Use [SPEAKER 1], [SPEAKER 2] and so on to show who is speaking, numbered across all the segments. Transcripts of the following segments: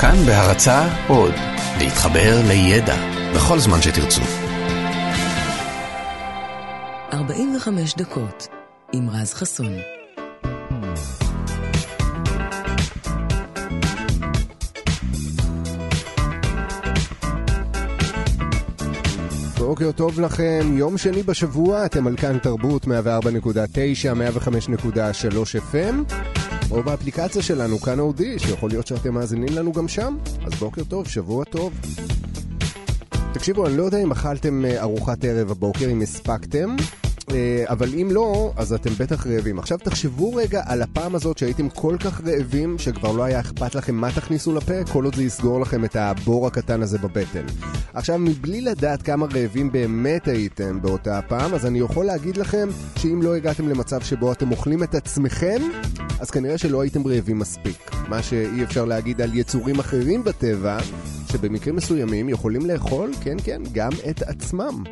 [SPEAKER 1] כאן בהרצה עוד, להתחבר לידע בכל זמן שתרצו.
[SPEAKER 2] 45 דקות עם רז חסון.
[SPEAKER 3] בוקר טוב לכם, יום שני בשבוע, אתם על כאן תרבות 104.9, 105.3 FM, או באפליקציה שלנו, כאן אודי, שיכול להיות שאתם מאזינים לנו גם שם, אז בוקר טוב, שבוע טוב. תקשיבו, אני לא יודע אם אכלתם אה, ארוחת ערב הבוקר, אם הספקתם, אבל אם לא, אז אתם בטח רעבים. עכשיו תחשבו רגע על הפעם הזאת שהייתם כל כך רעבים, שכבר לא היה אכפת לכם מה תכניסו לפה, כל עוד זה יסגור לכם את הבור הקטן הזה בבטן. עכשיו, מבלי לדעת כמה רעבים באמת הייתם באותה הפעם, אז אני יכול להגיד לכם שאם לא הגעתם למצב שבו אתם אוכלים את עצמכם, אז כנראה שלא הייתם רעבים מספיק. מה שאי אפשר להגיד על יצורים אחרים בטבע, שבמקרים מסוימים יכולים לאכול, כן כן, גם את עצמם.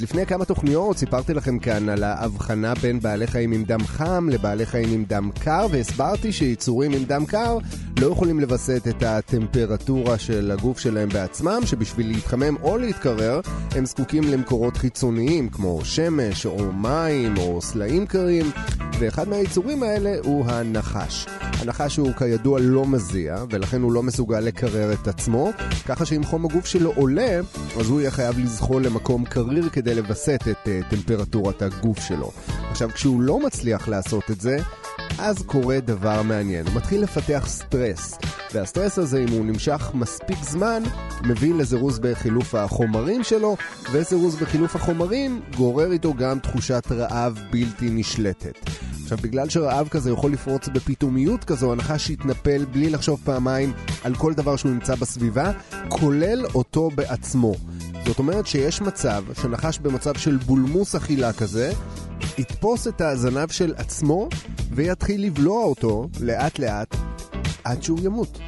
[SPEAKER 3] לפני כמה תוכניות סיפרתי לכם כאן על ההבחנה בין בעלי חיים עם דם חם לבעלי חיים עם דם קר, והסברתי שיצורים עם דם קר לא יכולים לווסת את הטמפרטורה של הגוף שלהם בעצמם, שבשביל להתחמם או להתקרר, הם זקוקים למקורות חיצוניים, כמו שמש או מים או סלעים קרים, ואחד מהיצורים האלה הוא הנחש. הנחש הוא כידוע לא מזיע, ולכן הוא לא מסוגל לקרר את עצמו, ככה שאם חום הגוף שלו עולה, אז הוא יהיה חייב לזחול למקום קריר כדי לווסת את uh, טמפרטורת הגוף שלו. עכשיו, כשהוא לא מצליח לעשות את זה, אז קורה דבר מעניין. הוא מתחיל לפתח סטרס, והסטרס הזה, אם הוא נמשך מספיק זמן, מביא לזירוז בחילוף החומרים שלו, וזירוז בחילוף החומרים גורר איתו גם תחושת רעב בלתי נשלטת. עכשיו, בגלל שרעב כזה יכול לפרוץ בפתאומיות כזו, הנחש יתנפל בלי לחשוב פעמיים על כל דבר שהוא נמצא בסביבה, כולל אותו בעצמו. זאת אומרת שיש מצב שנחש במצב של בולמוס אכילה כזה, יתפוס את הזנב של עצמו ויתחיל לבלוע אותו לאט לאט עד שהוא ימות.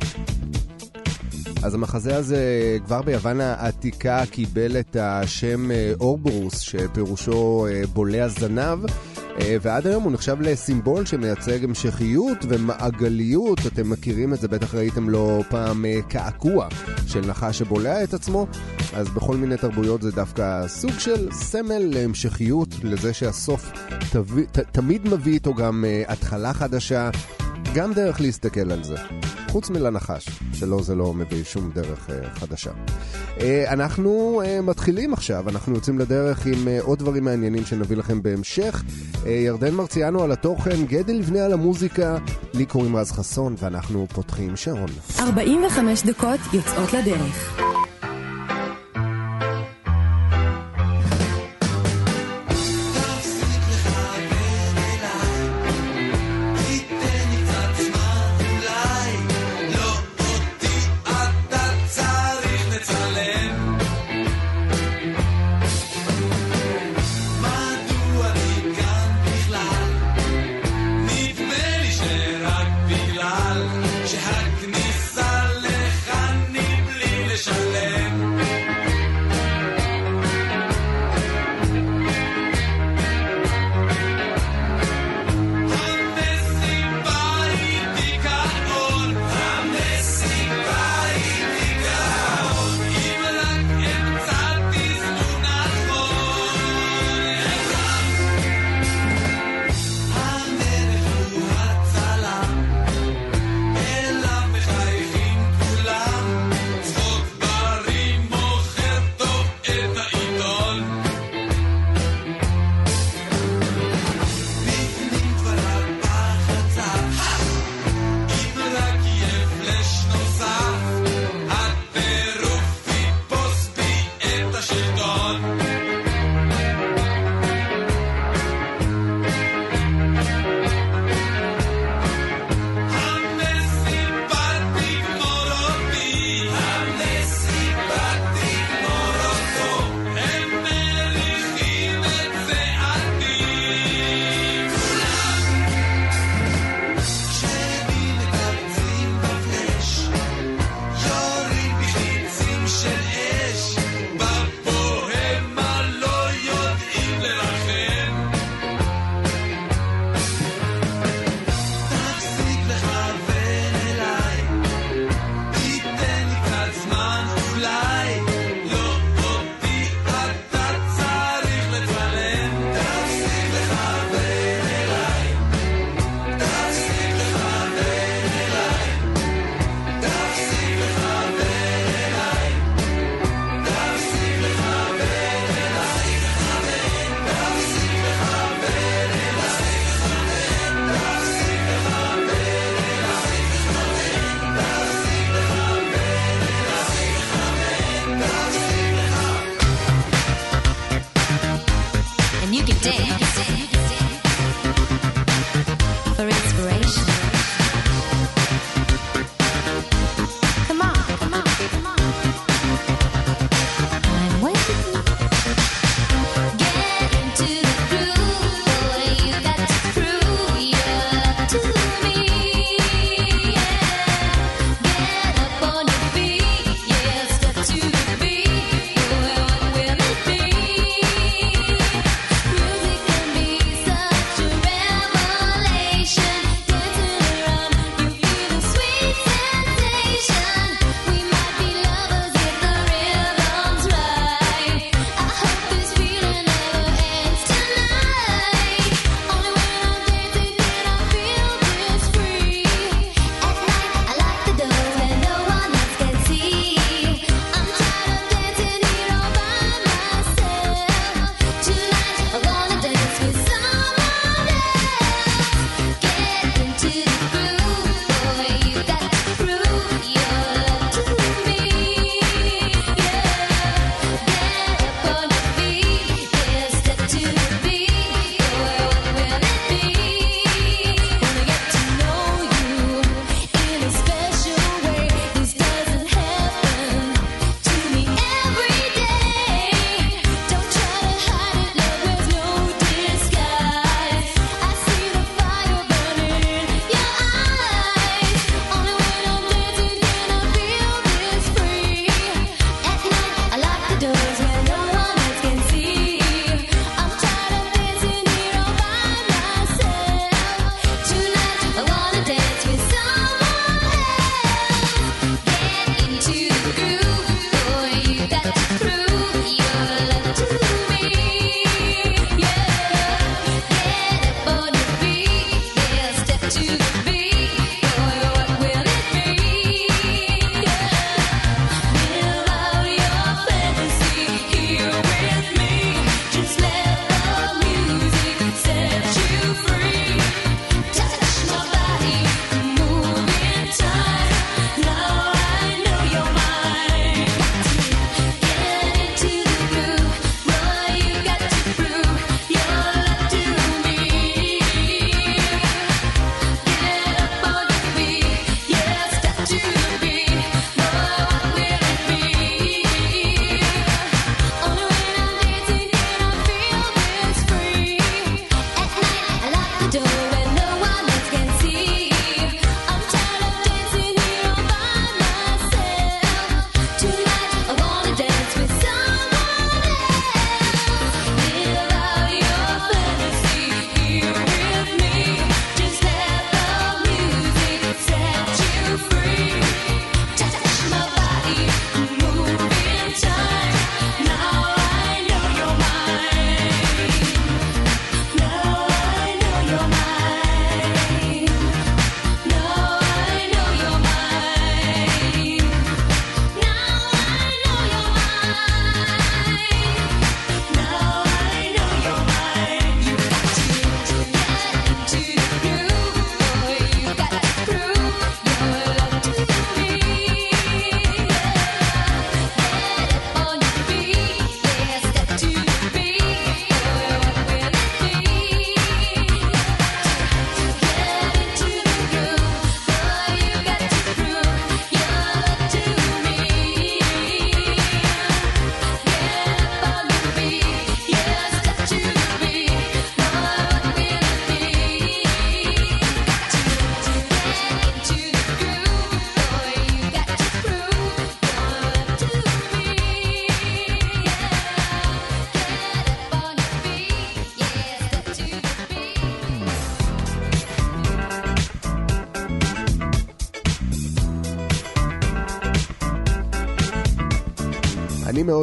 [SPEAKER 3] אז המחזה הזה כבר ביוון העתיקה קיבל את השם אה, אורברוס, שפירושו אה, בולע זנב. אה, ועד היום הוא נחשב לסימבול שמייצג המשכיות ומעגליות. אתם מכירים את זה, בטח ראיתם לו פעם קעקוע של נחש שבולע את עצמו. אז בכל מיני תרבויות זה דווקא סוג של סמל להמשכיות, לזה שהסוף תביא, ת, תמיד מביא איתו גם התחלה חדשה, גם דרך להסתכל על זה. חוץ מלנחש, שלא זה לא מביא שום דרך uh, חדשה. Uh, אנחנו uh, מתחילים עכשיו, אנחנו יוצאים לדרך עם עוד דברים מעניינים שנביא לכם בהמשך. ירדן מרציאנו על התוכן, גדל לבנה על המוזיקה, לי קוראים רז חסון, ואנחנו פותחים שעון.
[SPEAKER 2] 45 דקות יוצאות לדרך.
[SPEAKER 4] אני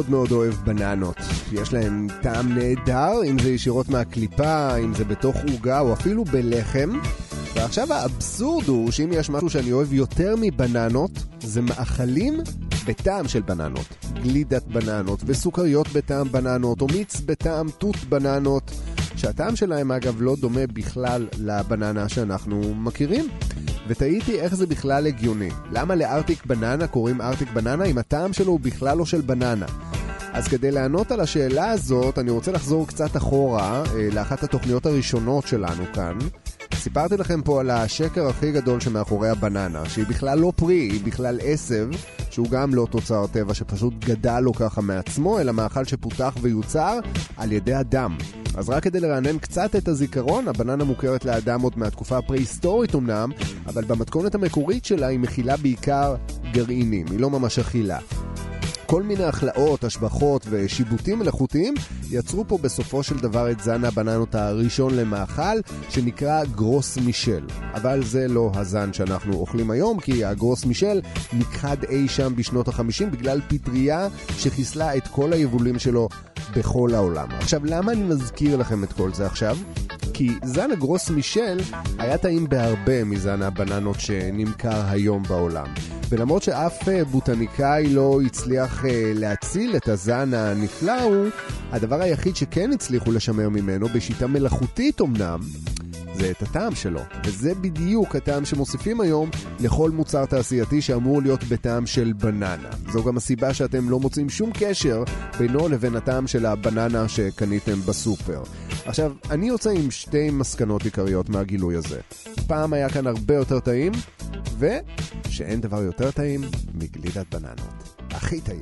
[SPEAKER 4] מאוד מאוד אוהב בננות. יש להם טעם נהדר, אם זה ישירות מהקליפה, אם זה בתוך עוגה או אפילו בלחם. ועכשיו האבסורד הוא שאם יש משהו שאני אוהב יותר מבננות, זה מאכלים בטעם של בננות. גלידת בננות וסוכריות בטעם בננות, או מיץ בטעם תות בננות, שהטעם שלהם אגב לא דומה בכלל לבננה שאנחנו מכירים. ותהיתי איך זה בכלל הגיוני. למה לארטיק בננה קוראים ארטיק בננה אם הטעם שלו הוא בכלל לא של בננה?
[SPEAKER 5] אז כדי לענות על השאלה הזאת, אני רוצה לחזור קצת אחורה אה, לאחת התוכניות הראשונות שלנו כאן. סיפרתי לכם פה על השקר הכי גדול שמאחורי הבננה, שהיא בכלל לא פרי, היא בכלל עשב, שהוא גם לא תוצר טבע שפשוט גדל לו ככה מעצמו, אלא מאכל שפותח ויוצר על ידי אדם. אז רק כדי לרענן קצת את הזיכרון, הבננה מוכרת לאדם עוד מהתקופה הפרה-היסטורית אמנם, אבל במתכונת המקורית שלה היא מכילה בעיקר גרעינים, היא לא ממש אכילה. כל מיני הכלאות, השבחות ושיבוטים מלאכותיים יצרו פה בסופו של דבר את זן הבננות הראשון למאכל, שנקרא גרוס מישל. אבל זה לא הזן שאנחנו אוכלים היום, כי הגרוס מישל נכחד אי שם בשנות ה-50 בגלל פטריה שחיסלה את כל היבולים שלו בכל העולם. עכשיו, למה אני מזכיר לכם את כל זה עכשיו? כי זן הגרוס מישל היה טעים בהרבה מזן הבננות שנמכר היום בעולם. ולמרות שאף אה, בוטניקאי לא הצליח אה, להציל את הזן הנפלא הוא, הדבר היחיד שכן הצליחו לשמר ממנו, בשיטה מלאכותית אמנם, זה את הטעם שלו. וזה בדיוק הטעם שמוסיפים היום לכל מוצר תעשייתי שאמור להיות בטעם של בננה. זו גם הסיבה שאתם לא מוצאים שום קשר בינו לבין הטעם של הבננה שקניתם בסופר. עכשיו, אני יוצא עם שתי מסקנות עיקריות מהגילוי הזה. פעם היה כאן הרבה יותר טעים, ושאין דבר יותר טעים מגלידת בננות. הכי טעים.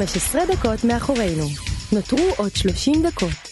[SPEAKER 6] עשרה דקות מאחורינו. נותרו עוד 30 דקות.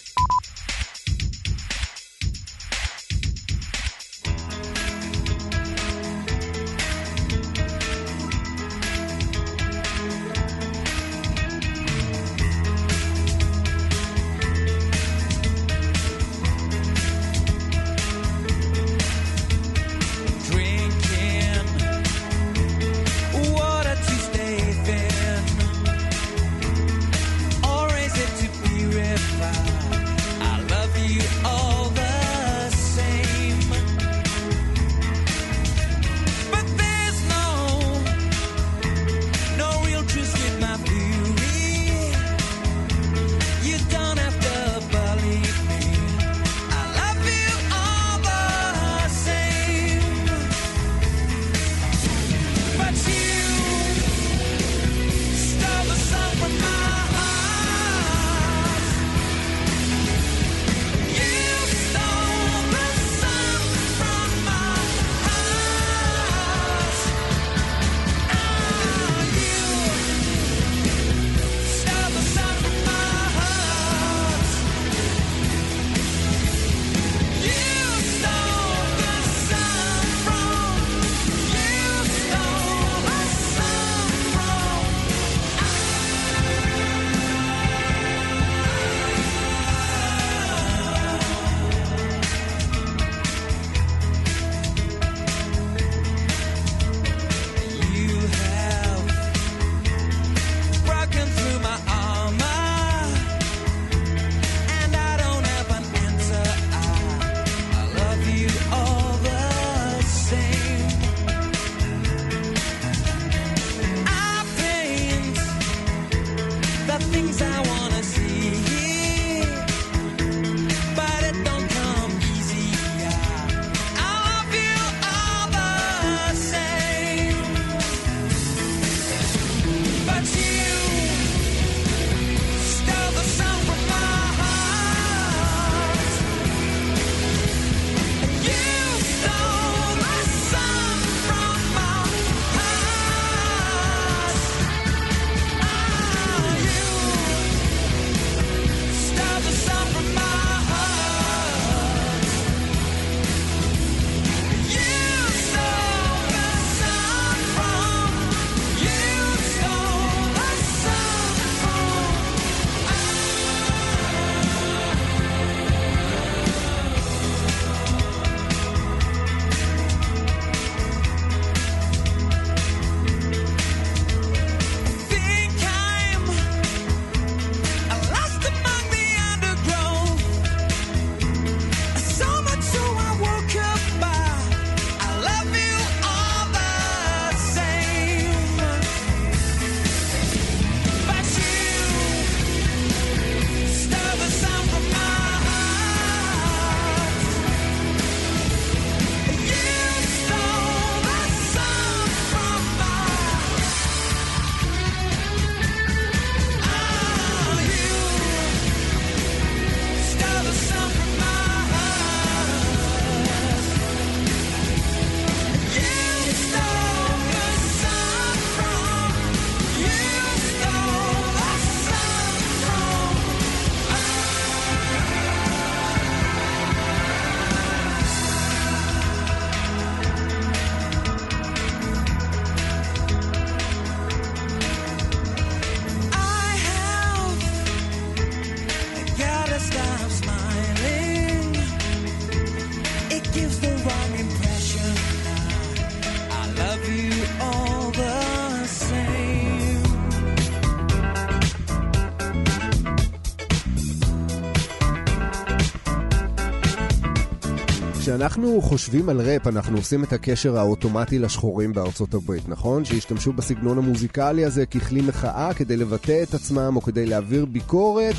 [SPEAKER 3] כשאנחנו חושבים על ראפ, אנחנו עושים את הקשר האוטומטי לשחורים בארצות הברית, נכון? שהשתמשו בסגנון המוזיקלי הזה ככלי מחאה כדי לבטא את עצמם או כדי להעביר ביקורת.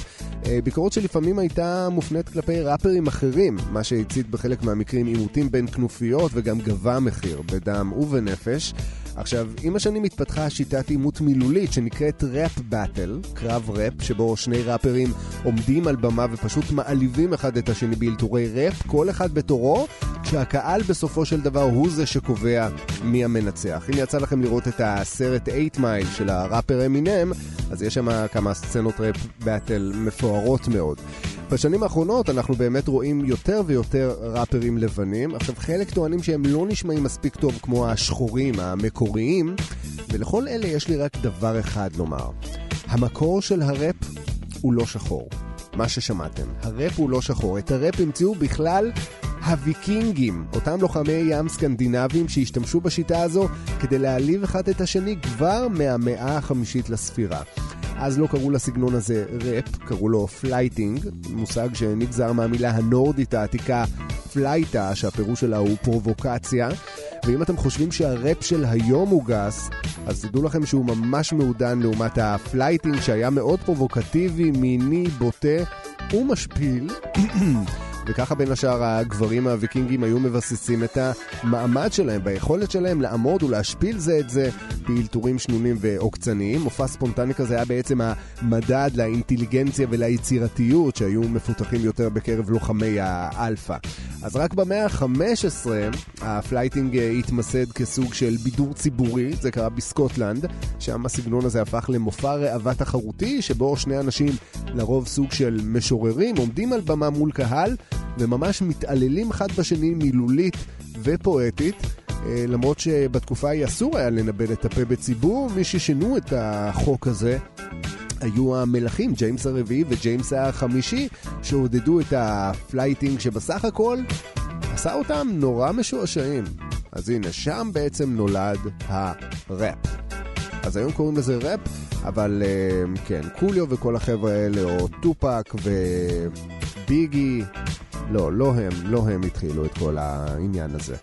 [SPEAKER 3] אה, ביקורת שלפעמים הייתה מופנית כלפי ראפרים אחרים, מה שהצית בחלק מהמקרים עימותים בין כנופיות וגם גבה מחיר בדם ובנפש. עכשיו, עם השנים התפתחה שיטת עימות מילולית שנקראת ראפ באטל, קרב ראפ, שבו שני ראפרים עומדים על במה ופשוט מעליבים אחד את השני באלתורי ראפ, כל אחד בתורו, כשהקהל בסופו של דבר הוא זה שקובע מי המנצח. אם יצא לכם לראות את הסרט 8 מייל של הראפר אמינם, אז יש שם כמה סצנות ראפ באטל מפוארות מאוד. בשנים האחרונות אנחנו באמת רואים יותר ויותר ראפרים לבנים. עכשיו, חלק טוענים שהם לא נשמעים מספיק טוב כמו השחורים המקוריים, ולכל אלה יש לי רק דבר אחד לומר. המקור של הראפ הוא לא שחור. מה ששמעתם. הראפ הוא לא שחור. את הראפ המציאו בכלל הוויקינגים, אותם לוחמי ים סקנדינבים שהשתמשו בשיטה הזו כדי להעליב אחד את השני כבר מהמאה החמישית לספירה. אז לא קראו לסגנון הזה ראפ, קראו לו flyting, מושג שנגזר מהמילה הנורדית העתיקה flyta, שהפירוש שלה הוא פרובוקציה. ואם אתם חושבים שהראפ של היום הוא גס, אז תדעו לכם שהוא ממש מעודן לעומת ה flyting שהיה מאוד פרובוקטיבי, מיני, בוטה ומשפיל. וככה בין השאר הגברים הוויקינגים היו מבססים את המעמד שלהם, ביכולת שלהם לעמוד ולהשפיל זה את זה באלתורים שנונים ועוקצניים. מופע ספונטני כזה היה בעצם המדד לאינטליגנציה וליצירתיות שהיו מפותחים יותר בקרב לוחמי האלפא. אז רק במאה ה-15 ה flyting התמסד כסוג של בידור ציבורי, זה קרה בסקוטלנד, שם הסגנון הזה הפך למופע ראווה תחרותי, שבו שני אנשים, לרוב סוג של משוררים, עומדים על במה מול קהל וממש מתעללים אחד בשני מילולית ופואטית. אה, למרות שבתקופה ההיא אסור היה לנבל את הפה בציבור, מי ששינו את החוק הזה היו המלכים, ג'יימס הרביעי וג'יימס החמישי, שעודדו את ה flyting שבסך הכל עשה אותם נורא משועשעים. אז הנה, שם בעצם נולד הראפ. אז היום קוראים לזה ראפ, אבל אה, כן, קוליו וכל החבר'ה האלה, או טופק וביגי, לא, לא הם, לא הם התחילו את כל העניין הזה.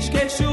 [SPEAKER 2] esqueci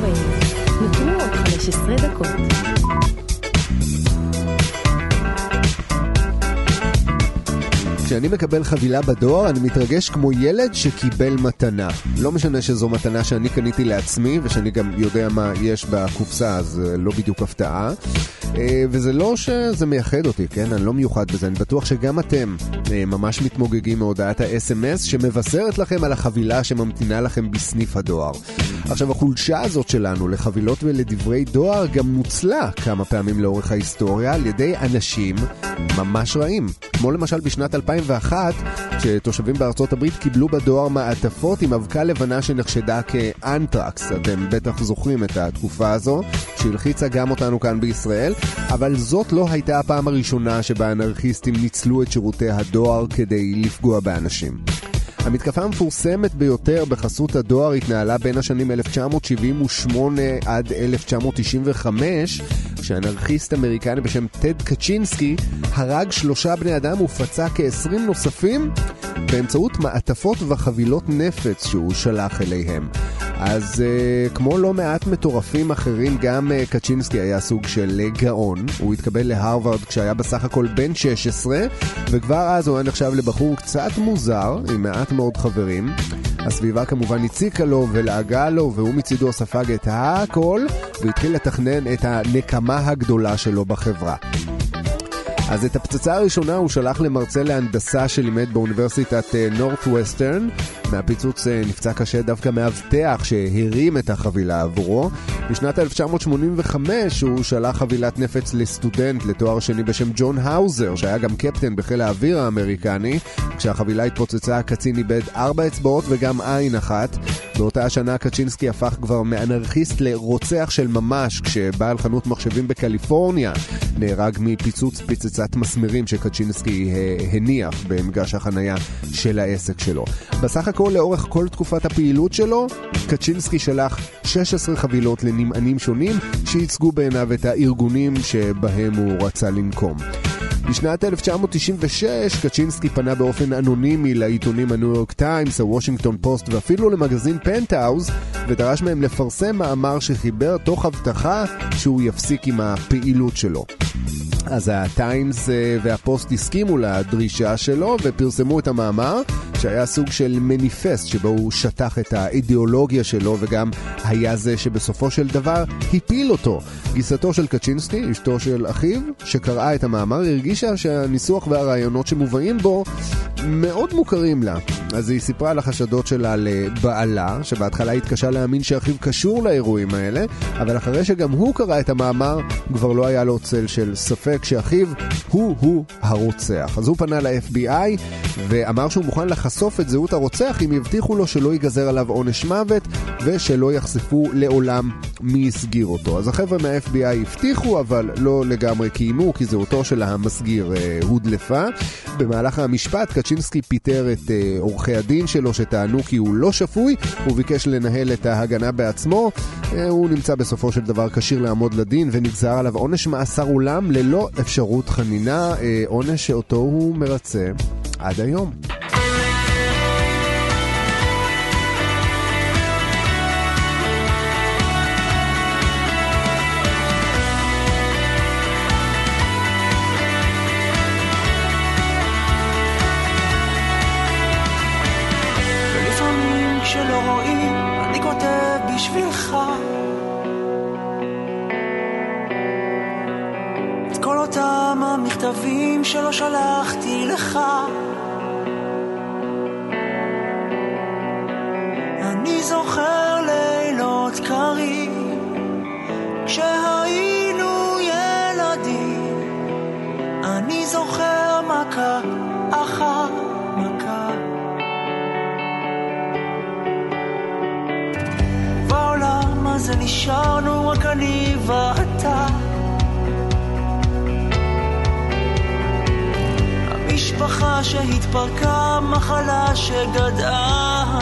[SPEAKER 2] מאחורינו. נותרו עוד 15 דקות.
[SPEAKER 3] כשאני מקבל חבילה בדואר, אני מתרגש כמו ילד שקיבל מתנה. לא משנה שזו מתנה שאני קניתי לעצמי, ושאני גם יודע מה יש בקופסה, אז אה, לא בדיוק הפתעה. אה, וזה לא שזה מייחד אותי, כן? אני לא מיוחד בזה. אני בטוח שגם אתם אה, ממש מתמוגגים מהודעת ה-SMS שמבשרת לכם על החבילה שממתינה לכם בסניף הדואר. עכשיו, החולשה הזאת שלנו לחבילות ולדברי דואר גם נוצלה כמה פעמים לאורך ההיסטוריה על ידי אנשים ממש רעים. כמו למשל בשנת 2001, כשתושבים בארצות הברית קיבלו בדואר מעטפות עם אבקה לבנה שנחשדה כאנטרקס. אתם בטח זוכרים את התקופה הזו, שהלחיצה גם אותנו כאן בישראל, אבל זאת לא הייתה הפעם הראשונה שבה אנרכיסטים ניצלו את שירותי הדואר כדי לפגוע באנשים. המתקפה המפורסמת ביותר בחסות הדואר התנהלה בין השנים 1978 עד 1995, כשאנרכיסט אמריקני בשם טד קצ'ינסקי הרג שלושה בני אדם ופצע כ-20 נוספים באמצעות מעטפות וחבילות נפץ שהוא שלח אליהם. אז uh, כמו לא מעט מטורפים אחרים, גם uh, קצ'ינסקי היה סוג של גאון. הוא התקבל להרווארד כשהיה בסך הכל בן 16, וכבר אז הוא היה נחשב לבחור קצת מוזר, עם מעט מאוד חברים. הסביבה כמובן הציקה לו ולעגה לו, והוא מצידו ספג את הכל, והתחיל לתכנן את הנקמה הגדולה שלו בחברה. אז את הפצצה הראשונה הוא שלח למרצה להנדסה שלימד באוניברסיטת נורת ווסטרן. מהפיצוץ אה, נפצע קשה דווקא מאבטח שהרים את החבילה עבורו. בשנת 1985 הוא שלח חבילת נפץ לסטודנט לתואר שני בשם ג'ון האוזר, שהיה גם קפטן בחיל האוויר האמריקני. כשהחבילה התפוצצה הקצין איבד ארבע אצבעות וגם עין אחת. באותה השנה קצ'ינסקי הפך כבר מאנרכיסט לרוצח של ממש, כשבעל חנות מחשבים בקליפורניה נהרג מפיצוץ פצצת מסמרים שקצ'ינסקי הניח במגרש החנייה של העסק שלו. בסך הכל, לאורך כל תקופת הפעילות שלו, קצ'ינסקי שלח 16 חבילות לנמענים שונים שייצגו בעיניו את הארגונים שבהם הוא רצה לנקום. בשנת 1996 קצ'ינסקי פנה באופן אנונימי לעיתונים הניו יורק טיימס, הוושינגטון פוסט ואפילו למגזין פנטהאוז ודרש מהם לפרסם מאמר שחיבר תוך הבטחה שהוא יפסיק עם הפעילות שלו. אז הטיימס והפוסט הסכימו לדרישה שלו ופרסמו את המאמר שהיה סוג של מניפסט שבו הוא שטח את האידיאולוגיה שלו וגם היה זה שבסופו של דבר הפיל אותו. גיסתו של קצ'ינסקי, אשתו של אחיו, שקראה את המאמר, הרגישה שהניסוח והרעיונות שמובאים בו מאוד מוכרים לה. אז היא סיפרה על החשדות שלה לבעלה, שבהתחלה התקשה להאמין שאחיו קשור לאירועים האלה, אבל אחרי שגם הוא קרא את המאמר, כבר לא היה לו צל של ספק שאחיו הוא-הוא הרוצח. אז הוא פנה ל-FBI ואמר שהוא מוכן לחשוף את זהות הרוצח אם יבטיחו לו שלא ייגזר עליו עונש מוות ושלא יחשפו לעולם מי הסגיר אותו. אז החבר'ה מה-FBI הבטיחו, אבל לא לגמרי קיימו, כי זהותו של המסגיר אה, הודלפה. במהלך המשפט קצ'ינסקי פיטר את אה, עורכי הדין שלו שטענו כי הוא לא שפוי, הוא ביקש לנהל את ההגנה בעצמו. אה, הוא נמצא בסופו של דבר כשיר לעמוד לדין ונגזר עליו עונש מאסר אולם ללא אפשרות חנינה, אה, עונש שאותו הוא מרצה עד היום.
[SPEAKER 6] אותם המכתבים שלא שלחתי לך. אני זוכר לילות קרים, כשהיינו ילדים. אני זוכר מכה אחר מכה. בעולם הזה נשארנו רק אני ואתה. המשפחה שהתפרקה, מחלה שגדעה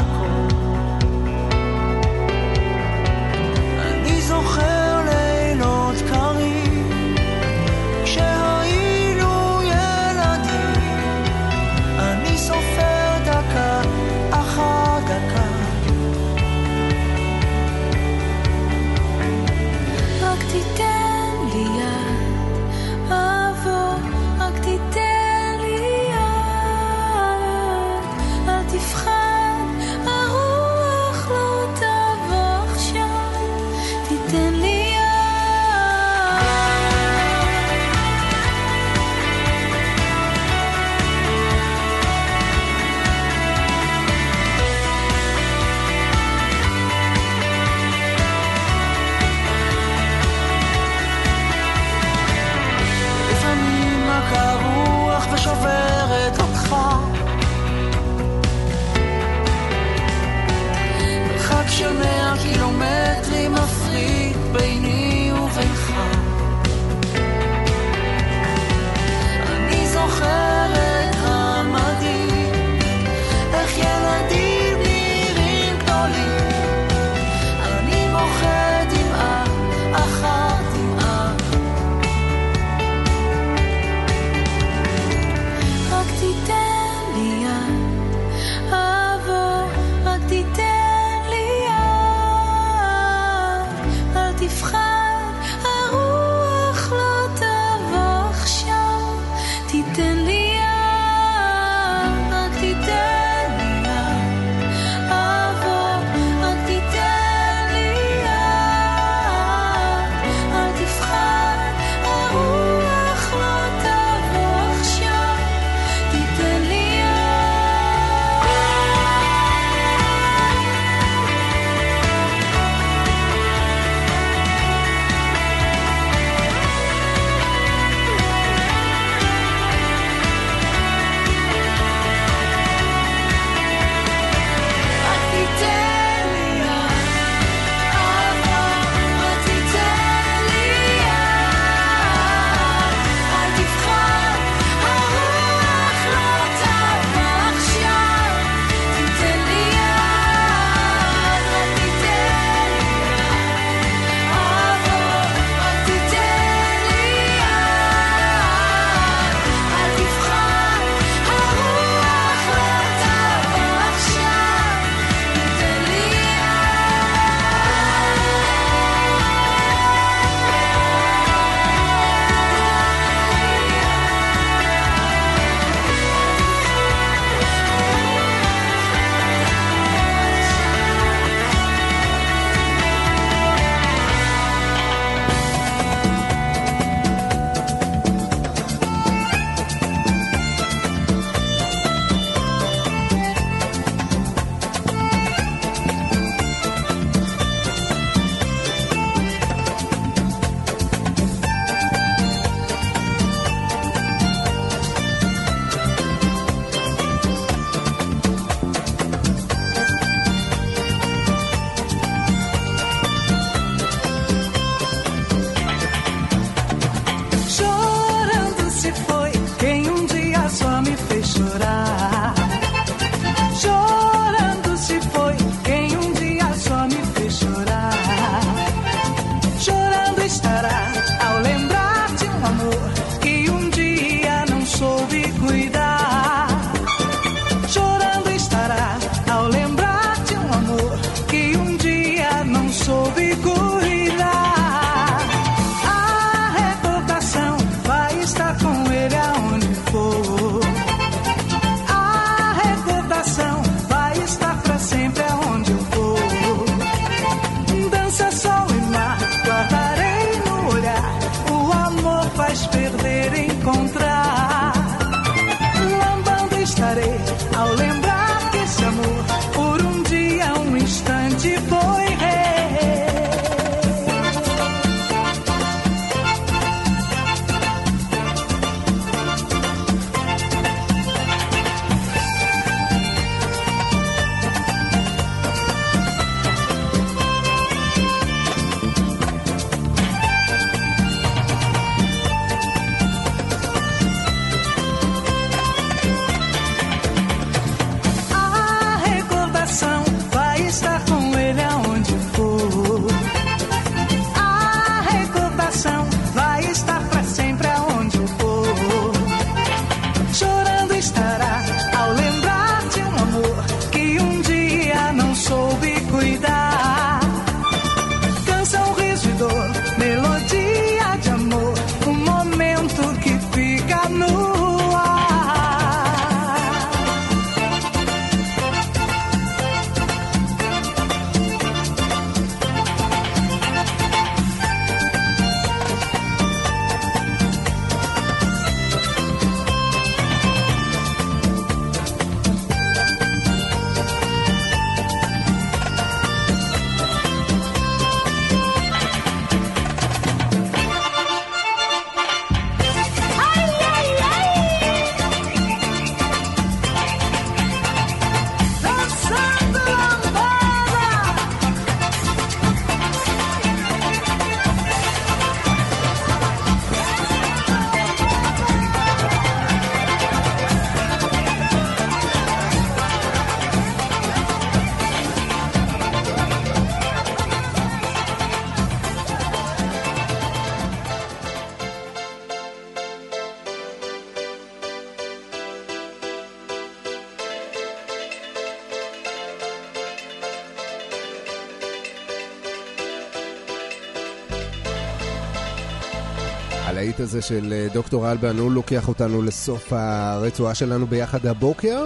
[SPEAKER 3] הלהיט הזה של אה, דוקטור אלבן, הוא לוקח אותנו לסוף הרצועה שלנו ביחד הבוקר.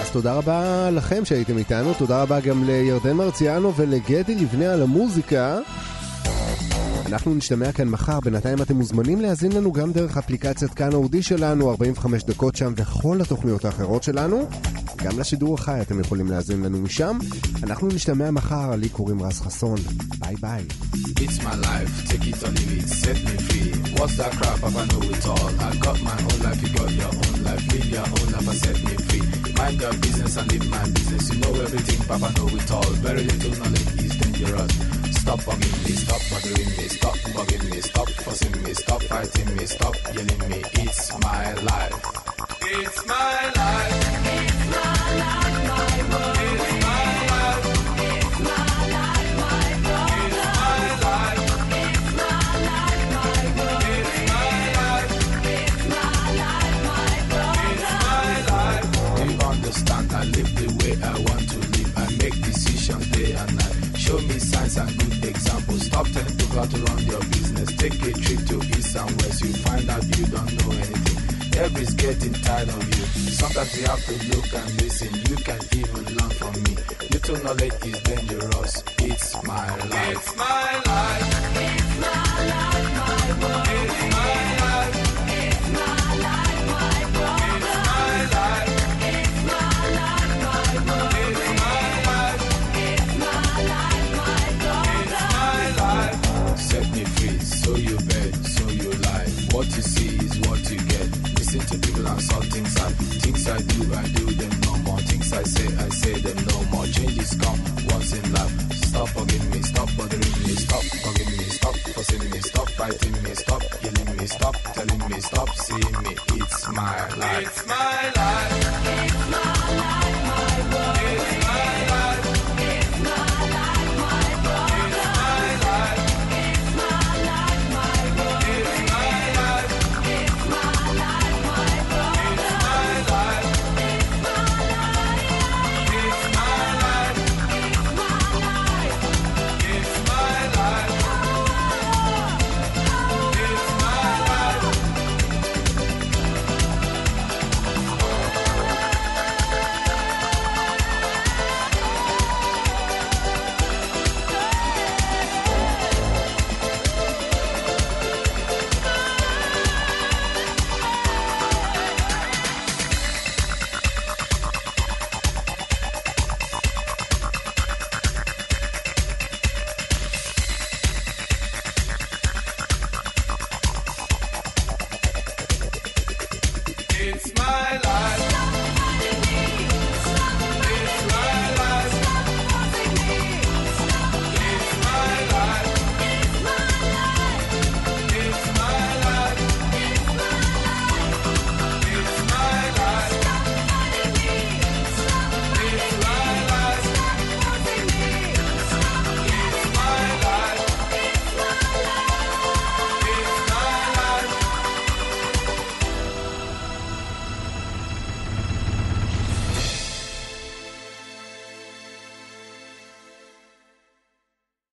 [SPEAKER 3] אז תודה רבה לכם שהייתם איתנו, תודה רבה גם לירדן מרציאנו ולגדי לבנה על המוזיקה. אנחנו נשתמע כאן מחר, בינתיים אתם מוזמנים להאזין לנו גם דרך אפליקציית כאן אודי שלנו, 45 דקות שם וכל התוכניות האחרות שלנו. גם לשידור החי אתם יכולים להאזין לנו משם. אנחנו נשתמע מחר, לי קוראים רז חסון. ביי ביי.
[SPEAKER 7] It's my life, take it or leave set me free. What's that crap? Papa know it all. I got my own life, you got your own life. Live your own life and set me free. Mind your business and live my business. You know everything, Papa know it all. Very little knowledge is dangerous. Stop bugging me, stop bothering me, stop bugging me, stop fussing me, stop fighting me, stop yelling me. It's my life. It's my life. It's my The out